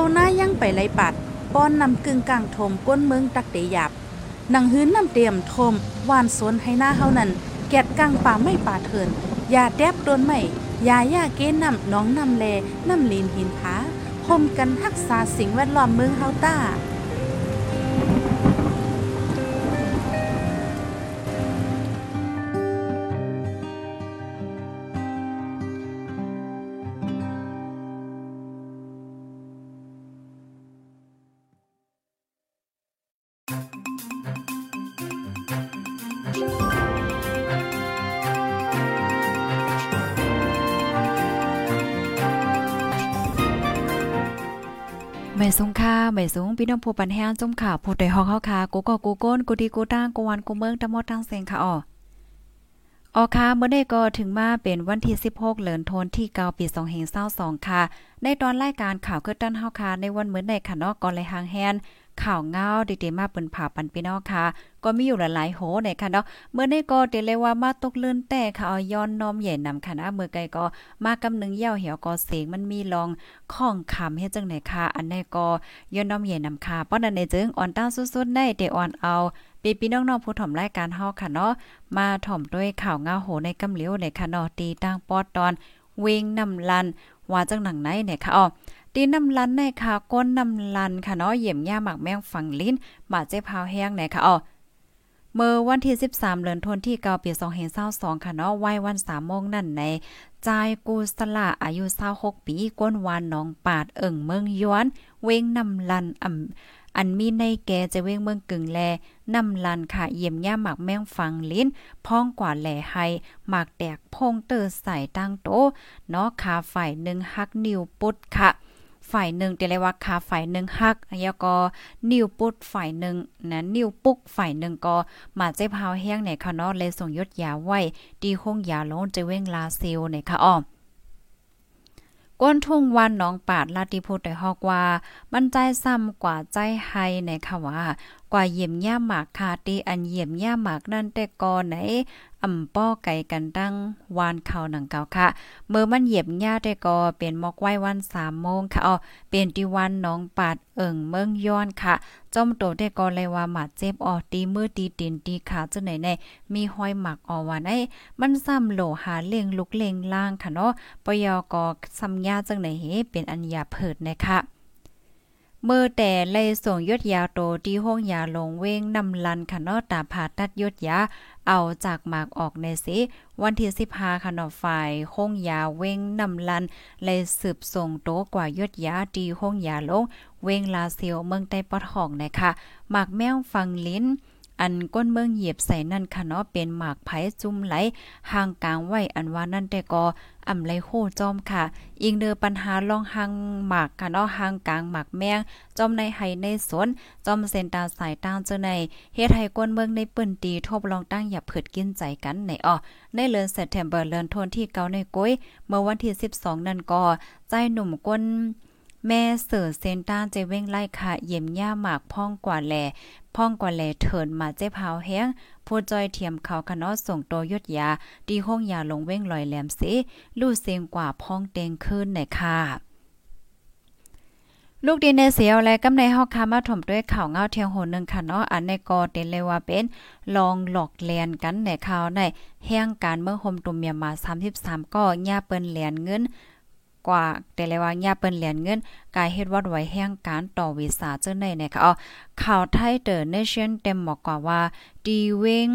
เขาหน้ายั่งไปไรปัด ป้อนนำกึ่งกลางทมก้นเมืองตักเตยับหนังหื้นนำเตรียมทมวานสนให้หน้าเฮานั้นแกดกลางป่าไม่ป่าเถินยาแดบโดนไม่ยาย่าเกนนำน้องนำแลนำลีนหินผาคมกันทักษาสิ่งแวดล้อมเมืองเฮาต้า ไม่สูงค่าไม่สูงพี่น้องผู้ปันแห้งจุ่มข่าวผู้ใดฮอกเฮาคากูก็กูก้นกูดีกูตั้งกูวันกูเมืองตะมดตั้งเสียงค่ะอ๋อออค่ะเมื่อได้ก็ถึงมาเป็นวันที่ 16 เหลือนทนที่เกาปี2522ค่ะ ในตอนรายการข่าวคือตั้นเฮาค่ะในวันมื้อในค่ะเนาะก่อนเลยหางแฮน ข่าวเงาดีๆมาเปิ้นผ่าปันพี่น้องค่ะ ก็มีอยู่หลายๆโหในค่ะเนาะเมื่อนี้ก็เตเลยว่ามาตกเลื่อนแต่ค่ะเอาย้อนน้อมใหญ่นำค่ะนะเมื่อไกลก็มากำนึงเหี่ยวเหี่ยวก็เสียงมันมีลองข้องคำเฮ็ดจังไหนค่ะ อันนี้ก็ย้อนน้อมใหญ่นำค่ะเพราะนั้นในจึงอ่อนต้าสุดๆได้เตอ่อนเอาปีพี่น้องๆผู้ถ่อมรายการเฮาค่ะเนาะมาถ่อมด้วยข่าวเงาโหในกำเหลียวในค่ะเนาะตีตั้งปอดตอนเวงนำลันว่าจังหนังไหนเนี่ยค่ะอ๋อ ตีน้ำลันในค่ะก้นน้ำลันค่ะเนาะเยี่ยมย่าหมักแมงฝังลิ้นบาเจ็บพาวแห้งไหนค่ะอ๋อเมื่อวันที่ 13เดือนธันวาคม9ปี2522ค่ะเนาะวัยวัน3โมงนั่นในจายกูสละอายุ26ปีก้นวานน้องปาดเอิ่งเมืองย้อน เว้งน้ำลันอ่ำอันมีในแกจะเว้งเมืองกึ่งแลน้ำลันค่ะเยี่ยมย่าหมักแมงฟังลิ้น พ้องกว่าแหล่ให้หมากแตกพงเตอร์ใส่ตั้งโตเนาะขาฝ่ายหนึ่งฮักนิวปุดค่ะ ฝ่ายหนึ่งเตเลยว่าคาฝ่ายหนึ่งฮักแล้วก็นิ้วปุ๊ดฝ่ายหนึ่งนะนิ้วปุ๊กฝ่ายหนึ่งก็มาเจ็บหาวแห้งในค่ะเนาะเลยส่งยศยาไว้ดีคงยาล้นจะเว้งลาเซลในค่ะอ้อมก้นทุ่งวันน้องปาดลาติพูดได้ฮอกว่า มันใจซ้ำกว่าใจไฮในค่ะว่า กว่าเยี่ยมย่าหมากคาตีอันเยี่ยมย่าหมากนั่นแต่ก่อนไหนอ่ำป้อไก่กันตั้งวานเขาหนังเก่าค่ะ เมื่อมันเหยียบหญ้าได้ก็เป็นมอกไว้วันสามโมงค่ะอ๋อเป็นที่วันน้องปาดเอิ่งเมืองย้อนค่ะ จอมโตได้ก็เลยว่าหมาเจ็บอ๋อตีมือตีตีนตีขาจังไหนในมีห้อยหมักออวันไอ้มันซ้ำโหลหาเลี้ยงลุกเลี้ยงล่างค่ะเนาะปยอกอซ้ำยาจังไหนเฮเป็นอัญญาเพิดนะคะ เมื่อแต่เลยส่งยศยาโตที่ห้องยาลงเว้งนำลันค่ะเนาะตาผ่าตัดยศยาเอาจากหมากออกในสิวันที่15ค่ะเนาะฝ่ายห้องยาเว้งนำลันเลยสืบส่งโตกว่ายศยาดีห้องยาลง เว้งลาเซียวเมืองใต้ปอดห้องนะคะหมากแมวฟังลิ้น อันก้นเมืองเหยียบใส่นั่นค่ะเนาะเป็นหมากไผ่จุ่มไหลห่างกลางไว้อันว่านั่นแต่ก็อำไรโคจอมค่ะ อิงเดอปัญหาลองห่างหมากค่ะเนาะห่างกลางหมากแมงจอมในไห้ในสวนจอมเส้นตาสายตางเจ้าในเฮ็ดให้ก้นเมืองในปื้นตีทบลองตั้งอย่าเผิดกินใจกันในอ้อในเดือนเซปเทมเบอร์เดือนธันที่9ในก้ยเมื่อวันที่ 12 นั่นก็ใจหนุ่มก้น แม่เสือเซนต้านเจเว้งไล่ค่ะเยี่ยมย่าหมากพ่องกว่าแลพ่องกว่าแลเถินมาเจ็บหาวแห้งผู้จอยเทียมเขาคณะส่งโตยดยาดีห้องยาลงเว้งลอยแหลมสิลู่เสียงกว่าพ่องเตงขึ้นในค่ะลูกดีในเสียวและกำในเฮาคามาถมด้วยข่าวเงาเทียงโหนึงค่ะเนาะอันในกอเตเลยว่าเป็นลองหลอกแลนกันในข่าวในแห่งการเมืองโฮมตุมเมียมา 33 ก็ย่าเปิ้นแลนเงิน กว่าแต่เลยว่าย่าเปิ้นเหรียญเงินกายเฮ็ดวัดไว้แห่งการต่อวีซ่าเจ้าในเนี่ยค่ะอ๋อข่าวไทยเดอเนชั่นเต็มบอกกว่าว่าดีเวง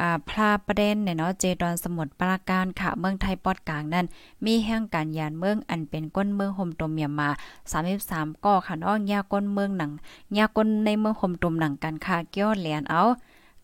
อ่าพลาประเด็นเนี่ยเนาะเจดอนสมุทรปราการค่ะเมืองไทยปอดกลางนั้น มีแห่งการยานเมืองอันเป็นก้นเมืองห่มตมเมียมา 33ก่อค่ะเนาะยาก้นเมืองหนังยาก้นในเมืองห่มตมหนังกันค่ะเกี่ยวเหรียญเอา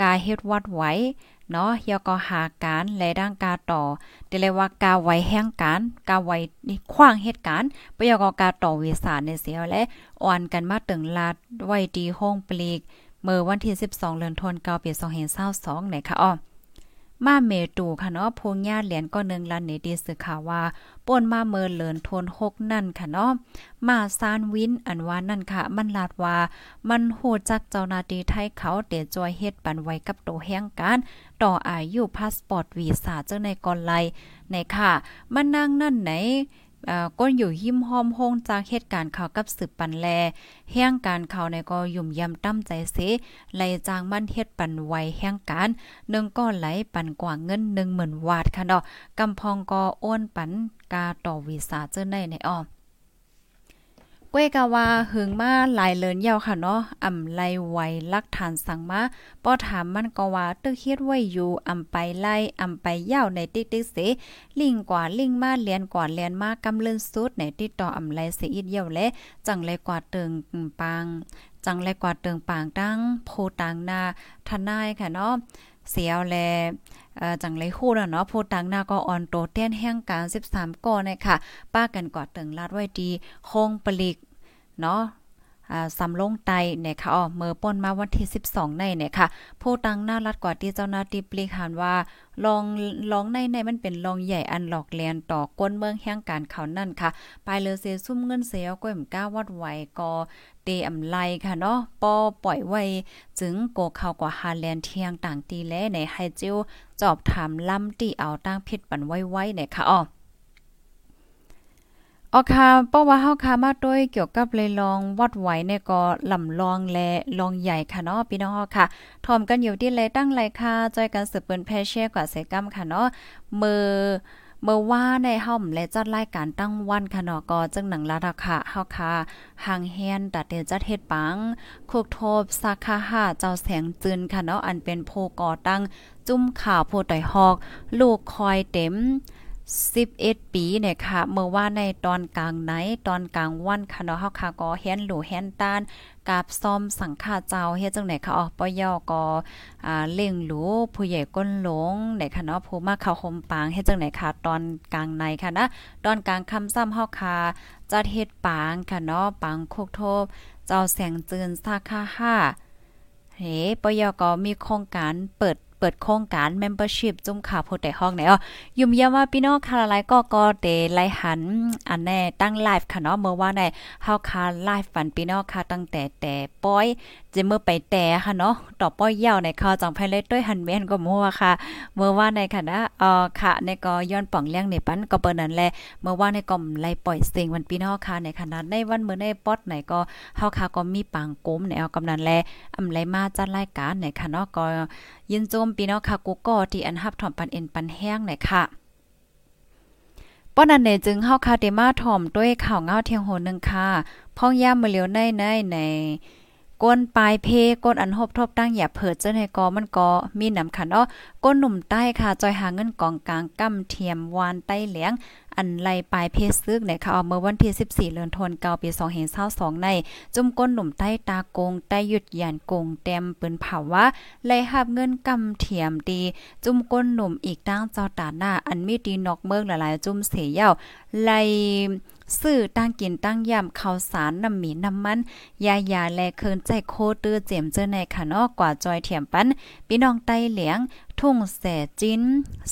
กาเฮ็ดวัดไว้ เนาะยอก็หาการและด้านกาต่อเดเลยว่ากาไว้แห่งการกาไว้ขว้างเหตุการณ์ปยกกาต่อวิสาในเสียและอ่อนกันมาตึงลาดไว้ดีห้องปลีกเมื่อวันที่ 12เดือนธันวาคมปี2022เนี่ยค่ะอ้อ มาเมตูค่ะเนาะพงญาเหรียญก็นึงลันนี่ดีสือข่าวว่าป่นมาเมินเลินทนหกนั่นค่ะเนาะมาซานวินอันว่านั่นค่ะ มันลาดว่า มันโหจักเจ้านาดีไทยเขาเตจอยเฮ็ดปันไว้กับโตแห่งการต่ออายุพาสปอร์ตวีซ่าเจ้าในก่อนไลในค่ะ มันนั่งนั่นไหน ก้นอยู่หิมห้อมโฮงจากเหตุการณ์ข่าวกับสืบปันแลแห่งการข่าวในก็ยุ่มยำตั้มใจเสไหลจางมันเฮ็ดปันไวแห่งการหนึ่งก็ไหลปันกว่าเงิน10,000วาทค่ะเนาะกำพองก็อ้วนปันกาต่อวีซ่าเจ้าในในอ้อ ก้วยกะว่าหึงมาหลายเลินยาวค่ะเนาะอ่ำไลไวลักฐานสั่งมาป้อถามมันก็ว่าตึกเฮ็ดไว้อยู่อ่ำไปไล่อ่ำไปยาวในติ๊กๆเสลิงกว่าลิงมาเลียนกว่าเลียนมากำเลินสุดในติดต่ออ่ำไลเสียอีกเยี่ยวและจังไลกว่าเติงปางจังไลกว่าเติงปางตั้งโพตังนาทนายค่ะเนาะเสียวแล จังไรคู่แล้วเนาะผู้ตังหน้าก็ออนโตเต้นแห่งการ 13ก่อเนี่ยค่ะป้ากันกอดตึงลาดไว้ดีโคงปลิกเนาะ อ่าสำลงไตเนี่ยค่ะอ๋อเมื่อป่นมาวันที่ 12 ในเนี่ยค่ะ ผู้ตังหน้ารัดกว่าที่เจ้าหน้าที่ปลีกหันว่าลองลองในในมันเป็นลองใหญ่อันหลอกแลนต่อก้นเมืองแห่งการเขานั่นค่ะ ไปเลยเซซุ่มเงินเสียก้อยมก้าวัดไหวก็เตอำไลค่ะเนาะปอปล่อยไว้จึงโกเข้ากว่าฮาแลนเทียงต่างตีแลในไฮจิวจอบถามลำตีเอาตั้งผิดปันไว้ไว้เนี่ยค่ะอ๋อ ออค่ะเพราะว่าเฮาค่ะมาด้วยเกี่ยวกับเลยลองวัดไหวเนี่ยก็ลำลองและลองใหญ่ค่ะเนาะพี่น้องเฮาค่ะถอมกันอยู่ที่เลยตั้งไรค่ะจอยกันสืบเปิ้นแพเช่กว่าเสกำค่ะเนาะมือเมื่อว่าในห้อมและจัดรายการตั้งวันค่ะเนาะก็จึงหนังลาราคาเฮาค่ะหางแฮนตัดเดจัดเฮ็ดปังคุกโทบสาขาห้าเจ้าแสงจืนค่ะเนาะอันเป็นโพก่อตั้งจุ้มข่าวโพต่อยฮอก ลูกคอยเต็ม 11 ปีเนี่ยค่ะเมื่อว่าในตอนกลางไหนตอนกลางวันค่ะเนาะเฮาค่ะก็แฮนหลูแฮนตานกาบซ่อมสังฆาเจ้าเฮ็ดจังไหนค่ะอ๋อปยอก็อ่าเล่งหลูผู้ใหญ่ก้นหลงในค่ะเนาะผู้มาเข้าห่มปางเฮ็ดจังไหนค่ะตอนกลางในค่ะนะตอนกลางค่ำซ้ำเฮาค่ะจัดเฮ็ดปางค่ะเนาะปางโคกโทบเจ้าแสงจืนสาขา5เฮ้ปยอก็มีโครงการเปิด เปิดโครงการ membership จุ่มข่าวโพดแต่ห้องไหนอ๋อยุ่มยาว่าพี่น้องคาราไลก็ก็เตไลหันอันแน่ตั้งไลฟ์ค่ะเนาะเมื่อว่าในเฮาคาไลฟ์ฝันพี่น้องค่ะตั้งแต่แต่ป้อยจะเมื่อไปแต่ค่ะเนาะต่อป้อยยาวในข่าวจังไผเลยด้วยหันแม่นก็มัวค่ะ เมื่อว่าในค่ะนะเอ่อค่ะในก็ย้อนป่องเลี้ยงในปันก็เปิ้นนั่นแหละเมื่อว่าในก็ไล่ปล่อยเสียงวันพี่น้องค่ะในขณะในวันเมื้อในป๊อดไหนก็เฮาค่ะก็มีปังกลมในเอากำนันแลอำไลมาจัดรายการในค่ะเนาะก็ยินโจมพี่น้องค่ะกูก็ที่อันฮับถอมปันเอ็นปันแห้งหนค่ะป้อนันเนจึงเฮาคาเดมาถ่อมด้วยข่าวเงาเทียงโหนึงค่ะพ่องย่ามมาเหลียวในในในก้นปลายเพก้นอันหบทบตั้งอย่าเผิดเจ้าในกอมันก็มีนำขันอ้อก้นหนุ่มใต้ค่ะจอยหาเงินกองกลางกำเทียมวานใต้เหลียง อันไลปลายเพศซึกในค่ะเอาเมื่อวันที่14เดือนธันวาคมปี2522ในจุ่มก้นหนุ่มใต้ตาโกงใต้หยุดหยานโกงเต็มปืนเผาว่าไลหับเงินกำเทียมดี จุ่มก้นหนุ่มอีกตั้งจ้าตาหน้า อันมีดีนอกเมืองหลายๆ จุ่มเสียเย้าไลซื้อตั้งกินตั้งยำข้าวสารน้ำหมีน้ำมัน ยายาและเคินใจโคตื้อเจียมเจอในค่ะนาะกว่าจอยเถียมปันพี่น้องไต้เหลียง ทุ่งแสจิ้น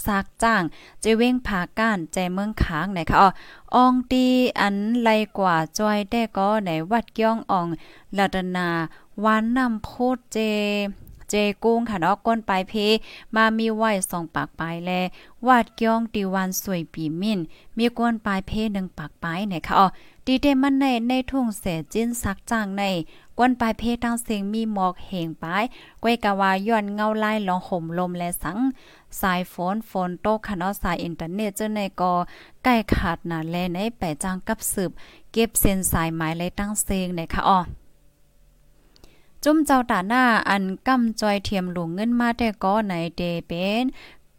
ซากจ้าง เจเว้งผาก้านใจเมืองค้างไหนคะอ๋ออองตีอันไลกว่าจอยได้ก็ในวัดย่องอองลาดนาวานนำโพดเจเจกุ้งค่ะเนาะก้นปลายเพ มามีไหวสองปากปลายแลวาดเกี้ยงตีวันสวยปีมินมีก้นปลายเพหนึ่งปากปลายเนี่ยค่ะอ๋อดีเดมันในในทุ่งเสจิ้นซักจ้างใน ก้นปลายเพทั้งเสียงมีหมอกเหงปลายก้วยกะว่าย้อนเงาไลายลองห่มลมและสัง สายฝนฝนตกค่ะเนาะสายอินเทอร์เน็ตเจ้าในก็ใกล้ขาดหนาแลในไปจางกับสืบ เก็บเส้นสายไม้เลยตั้งเซงเนี่ยค่ะอ๋อจุ่มเจ้าตาหน้าอันกำจอยเทียมหลวงเงินมาแต่ก็ในเดเป็น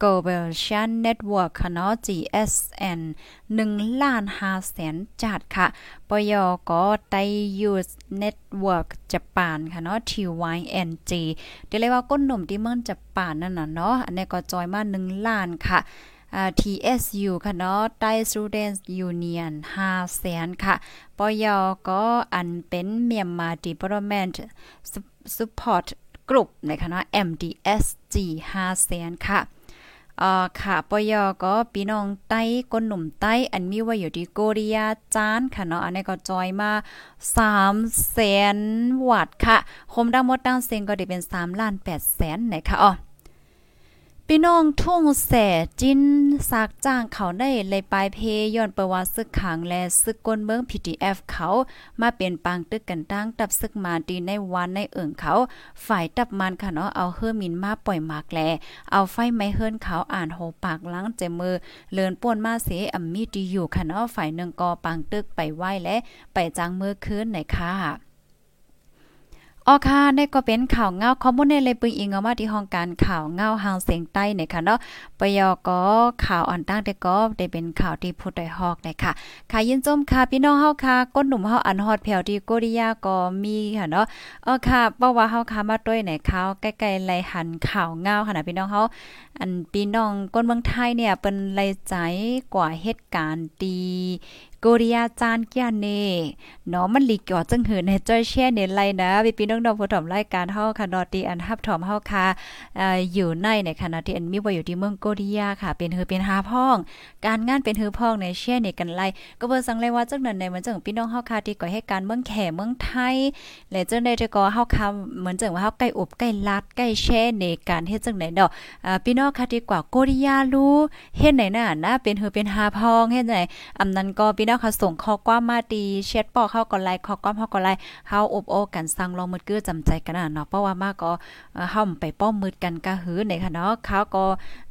Global Network ค่ะเนาะ GSN 1ล้าน5แสนจัดค่ะปยก็ไตยูสเน็ตเวิร์กญี่ปุ่นค่ะเนาะ TYNG เดี๋ยวเลยว่าก้นหนุ่มที่เมืองญี่ปุ่นนั่นน่ะเนาะ อันนี้ก็จอยมา 1 ล้านค่ะ TSU ค่ะเนาะ Thai Students Union 5แสนค่ะปยก็อันเป็นเมียนมา Development Support Group นะคะเนาะ MDSG 5แสนค่ะ อ่าค่ะปยก็พี่น้องใต้ก้นหนุ่มใต้อันมีว่าอยู่ที่โกเรียจานค่ะเนาะอันนี้ก็จอยมา3แสนวัตค่ะคมดังหมดดังเซงก็ได้เป็น3ล้าน8แสนนะคะอ๋อ พี่น้องทุ่งแสจินสากจ้างเขาได้เลยปลายเพย้อนประวัติซึกขังและซึกกนเมือง PTF เขามาเป็นปางตึกกันตั้งตับซึกมาดีในวันในเอิ่งเขา ฝ่ายตับมันค่ะเนาะเอาเฮือมินมาปล่อยหมากแล เอาไฟไม้เฮิรนเขาอ่านโหปากล้างเจมือ เลินป่วนมาเสอัมมีดีอยู่ค่ะเนาะฝ่ายหนึ่งก็ปางตึกไปไหว้และ ไปจางมือคืนในค่ะ ออค่ะนี่ก็เป็นข่าวเงาคอมมูนในเลยปึงอิงเอามาที่ห้องการข่าวเงาหางเสียงใต้เนี่ยค่ะเนาะปยอก็ข่าวอ่อนตั้งแต่ก็ได้เป็นข่าวที่พูดได้ฮอกนะคะค่ะยินจมค่ะพี่น้องเฮาค่ะก้นหนุ่มเฮาอันฮอดแผ่วที่โกริยาก็มีค่ะเนาะเออค่ะเพราะว่าเฮาค่ะมาด้วยในข่าวใกล้ๆไล่หันข่าวเงาค่ะนะพี่น้องเฮาอันพี่น้องก้นเมืองไทยเนี่ยเป็นไล่ใจกว่าเหตุการณ์ดี โกริยาจานเกียเน่เนาะมันลีกอจังหือในจอยแช่เนไลนะพี่พี่น้องๆผู้ถมรายการเฮาค่ะนอตีอันฮับถอมเฮาค่ะอยู่ในในขณะที่อันมีบ่อยู่ที่เมืองโกริยาค่ะ เป็นเฮือเป็นหาพ้อง การงานเป็นเฮือพ้องในแช่ในกันไล่ก็เบิ่สังเลยว่าจังนั้นในมันจังพี่น้องเฮาค่ะที่ก่อให้การเมืองแขเมืองไทยและจังได๋จะก็เฮาค่ะเหมือนจังว่าเฮาใกล้อบใกล้ลัดใกล้แช่ในการเฮ็ดจังไหนดอกพี่น้องค่ะที่กว่าโกริยารู้เฮ็ดไหนน่ะนะเป็นเฮือเป็นหาพ้องเฮ็ดไหนอำนั้นก็พี่น้องค่ะส่งข้อความมาดีแชทปอกเข้าก็ไลค์ข้อความเฮาก็ไลค์เฮาอบโอกันสั่งลองมืดกือจำใจกันน่ะเนาะเพราะว่ามาก็เฮาไปป้อมมืดกันกะหือในค่ะเนาะเขาก็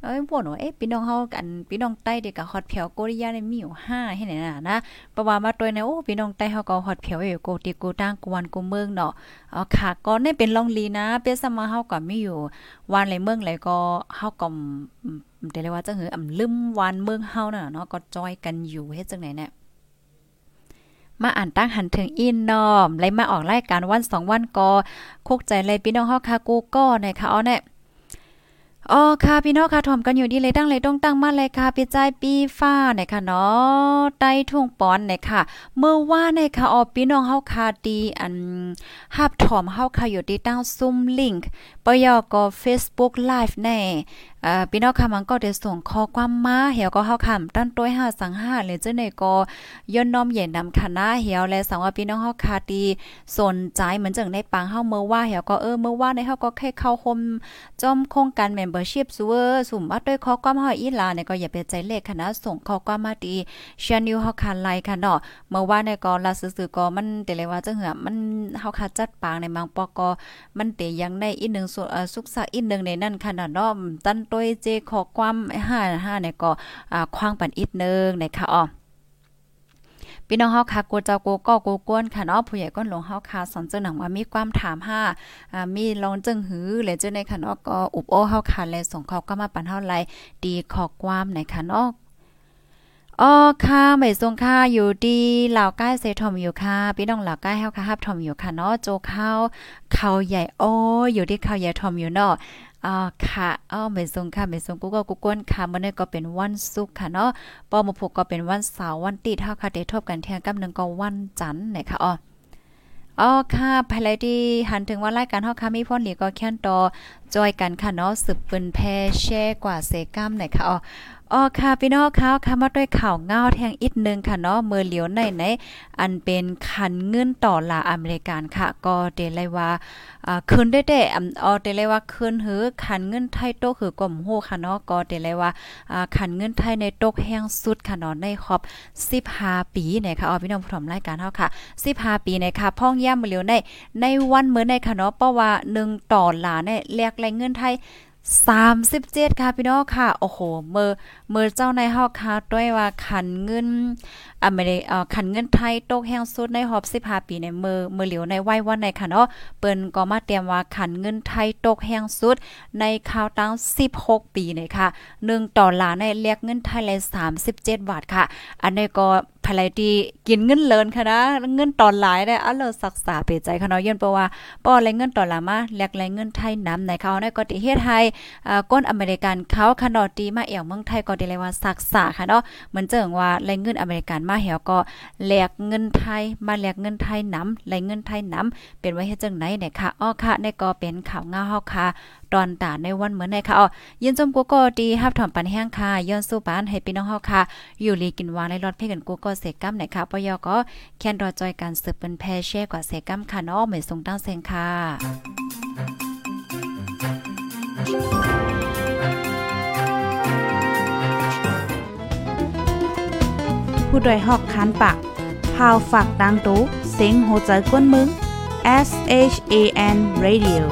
เอ้ยบ่นว่าเอ๊ะพี่น้องเฮากันพี่น้องใต้เด็กก็ฮอดแผวโกริยาในมีอยู่5ให้ไหนน่ะนะเพราะว่ามาตัวในโอ้พี่น้องใต้เฮาก็ฮอดแผวอยู่โกติโกตั้งกวนกูเมืองเนาะอ๋อค่ะก็ได้เป็นลองลีนะเปสมาเฮาก็มีอยู่วันไหลเมืองไหลก็เฮาก็ได้เลยว่าจังหืออำลืมวันเมืองเฮาน่ะเนาะก็จอยกันอยู่เฮ็ดจังไหนเนี่ย มาอ่านตั้งหันถึงอินนอมเลยมาออกรายการวันสองวันก็คุกใจเลยพี่น้องเฮาคากูก็นะคะเอาเนี่ยอ๋อค่ะพี่น้องค่ะถ่อมกันอยู่ดีเลยตั้งเลยต้องตั้งมาเลยค่ะปีใจปีฟ้าเนี่ยค่ะเนาะใต้ทุ่งปอนเนี่ยค่ะ เมื่อว่าเนี่ยค่ะอ๋อพี่น้องเฮาคาดีอันฮับถ่อมเฮาค่ะอยู่ดีตั้งซุ่มลิงก์ปยอก็ Facebook Live แน่ อ่าพี่น้องค่ะมันก็ได้ส่งข้อความมาเหี่ยวก็เฮาคำตั้นต้วย5สัง5เลยจังได๋ก็ย้อนน้อมเย็นนำคณะเหี่ยวและสังว่าพี่น้องเฮาคาดีสนใจเหมือนจังในปังเฮาเมื่อว่าเหี่ยวก็เออเมื่อว่าในเฮาก็แค่เข้าคมจอมโครงการ Membership ซูเวอร์สุ่มมาด้วยข้อความเฮาอีหลาเนี่ยก็อย่าไปใจเลขคณะส่งข้อความมาดีแชนนิวเฮาคาไลค่ะเนาะเมื่อว่าในก็ลาซื่อๆก็มันแต่เลยว่าจังเหือมันเฮาคาจัดปางในบางปอกก็มันเตยังได้อีกนึงสุกสักอีกนึงในนั่นค่ะเนาะตั้นตวยเจขอความห้าห้าเนี่ยก็อ่าคว้างปันอีกนึงนะคะอ๋อพี่น้องเฮาค่ะกูเจ้ากูก็กูกวนค่ะเนาะผู้ใหญ่ก้นหลวงเฮาค่ะสอนเจ้าหนังว่ามีความถามห้าอ่ามีลองจึงหือและเจ้าในค่ะเนาะก็อุบโอเฮาค่ะและส่งเขาก็มาปันเฮาไลดีขอความในค่ะเนาะ อ๋อค่ะไม่ทรงค่ะอยู่ดีเหล่าใกล้เซทอมอยู่ค่ะพี่น้องเหล่าใกล้เฮาค่ะฮับทอมอยู่ค่ะเนาะโจเข้าเขาใหญ่โอ้อยู่ที่เขาใหญ่ทอมอยู่เนาะอ่าค่ะอ้อเมซงค่ะเมซงกูก็กูก้นค่ะมื้อนี้ก็เป็นวันศุกร์ค่ะเนาะปอมผูกก็เป็นวันเสาร์วันติดเฮาค่ะได้ทบกันเที่ยงกับนึงก็วันจันทร์นะคะอ๋ออ๋อค่ะภายไลที่หันถึงว่ารายการเฮาค่ะมีพ่นหลีก็แค่นต่อจอยกันค่ะเนาะสืบปืนแพแช่กว่าเซกัมหนะคะอ๋อ อ๋อค่ะพี่น้องค่ะค่ะมาด้วยข่าวเงาแทงอีกนึงค่ะเนาะเมื่อเหลียวในในอันเป็นคันเงินต่อลาอเมริกันค่ะ ก็เดเลยว่าอ่าคืนได้แต่อ๋อเดเลยว่าคืนหือคันเงินไทยโตคือกลมโหค่ะเนาะก็เดเลยว่าอ่าคันเงินไทยในโตกแห้งสุดค่ะเนาะในครอบ15ปีนะคะอ๋อพี่น้องผู้ชมรายการเฮาค่ะ15ปีนะคะพ่องย่ำเหลียวในในวันเมื้อในค่ะเนาะเพราะว่า1ต่อลาเนี่ยแลกแรงเงินไทย 37 ค่ะ พี่น้องค่ะ โอ้โห เมื่อเมื่อเจ้าในเฮาค่ะด้วยว่าขันเงินอเมริกาขันเงินไทยตกแห้งสุดในรอบ15ปีในเมื่อเมื่อเหลียวในไว้วันในค่ะเนาะเปิ้นก็มาเตรียมว่าขันเงินไทยตกแห้งสุด ในคราวตั้ง 16 ปีเนี่ยค่ะ1ต่อล้านในเรียกเงินไทยเลย37 บาทค่ะ อันนี้ก็ ภายที่กินเงินเลินค่ะนะเงินตอนหลายได้อะเราศึกษาเปใจค่ะเนาะย้อนเพราะว่าป้อไรเงินตอนละมาแลกไรเงินไทยน้ำในเขาในก็ติเฮ็ดให้อ่าก้นอเมริกันเขาค่ะเนาะตีมาเอี่ยวเมืองไทยก็ได้เลยว่าศึกษาค่ะเนาะเหมือนเจิงว่าไรเงินอเมริกันมาเหี่ยวก็แลกเงินไทยมาแลกเงินไทยน้ำไรเงินไทยน้ำเป็นไว้เฮ็ดจังไหนเนี่ยค่ะอ้อค่ะในก็เป็นข่าวเงาเฮาค่ะตอนตาในวันเหมือนในค่ะอ๋อยินจมกูก็ดีฮับถอมปันแห้งค่ะย้อนสู้ปานให้พี่น้องเฮาค่ะ อยู่ลีกินวางในรถเพ่กันกูก็เสกัมในค่ะปยก็แค้นรอจอยการสืบเป็นแพเช่กว่าเสกัมค่ะเนาะเหมือนทรงตั้งเซงค่ะผู้ดยหอกคันปากพาวฝากดังตู้เซ็งโหใจก้นมึง S H A N Radio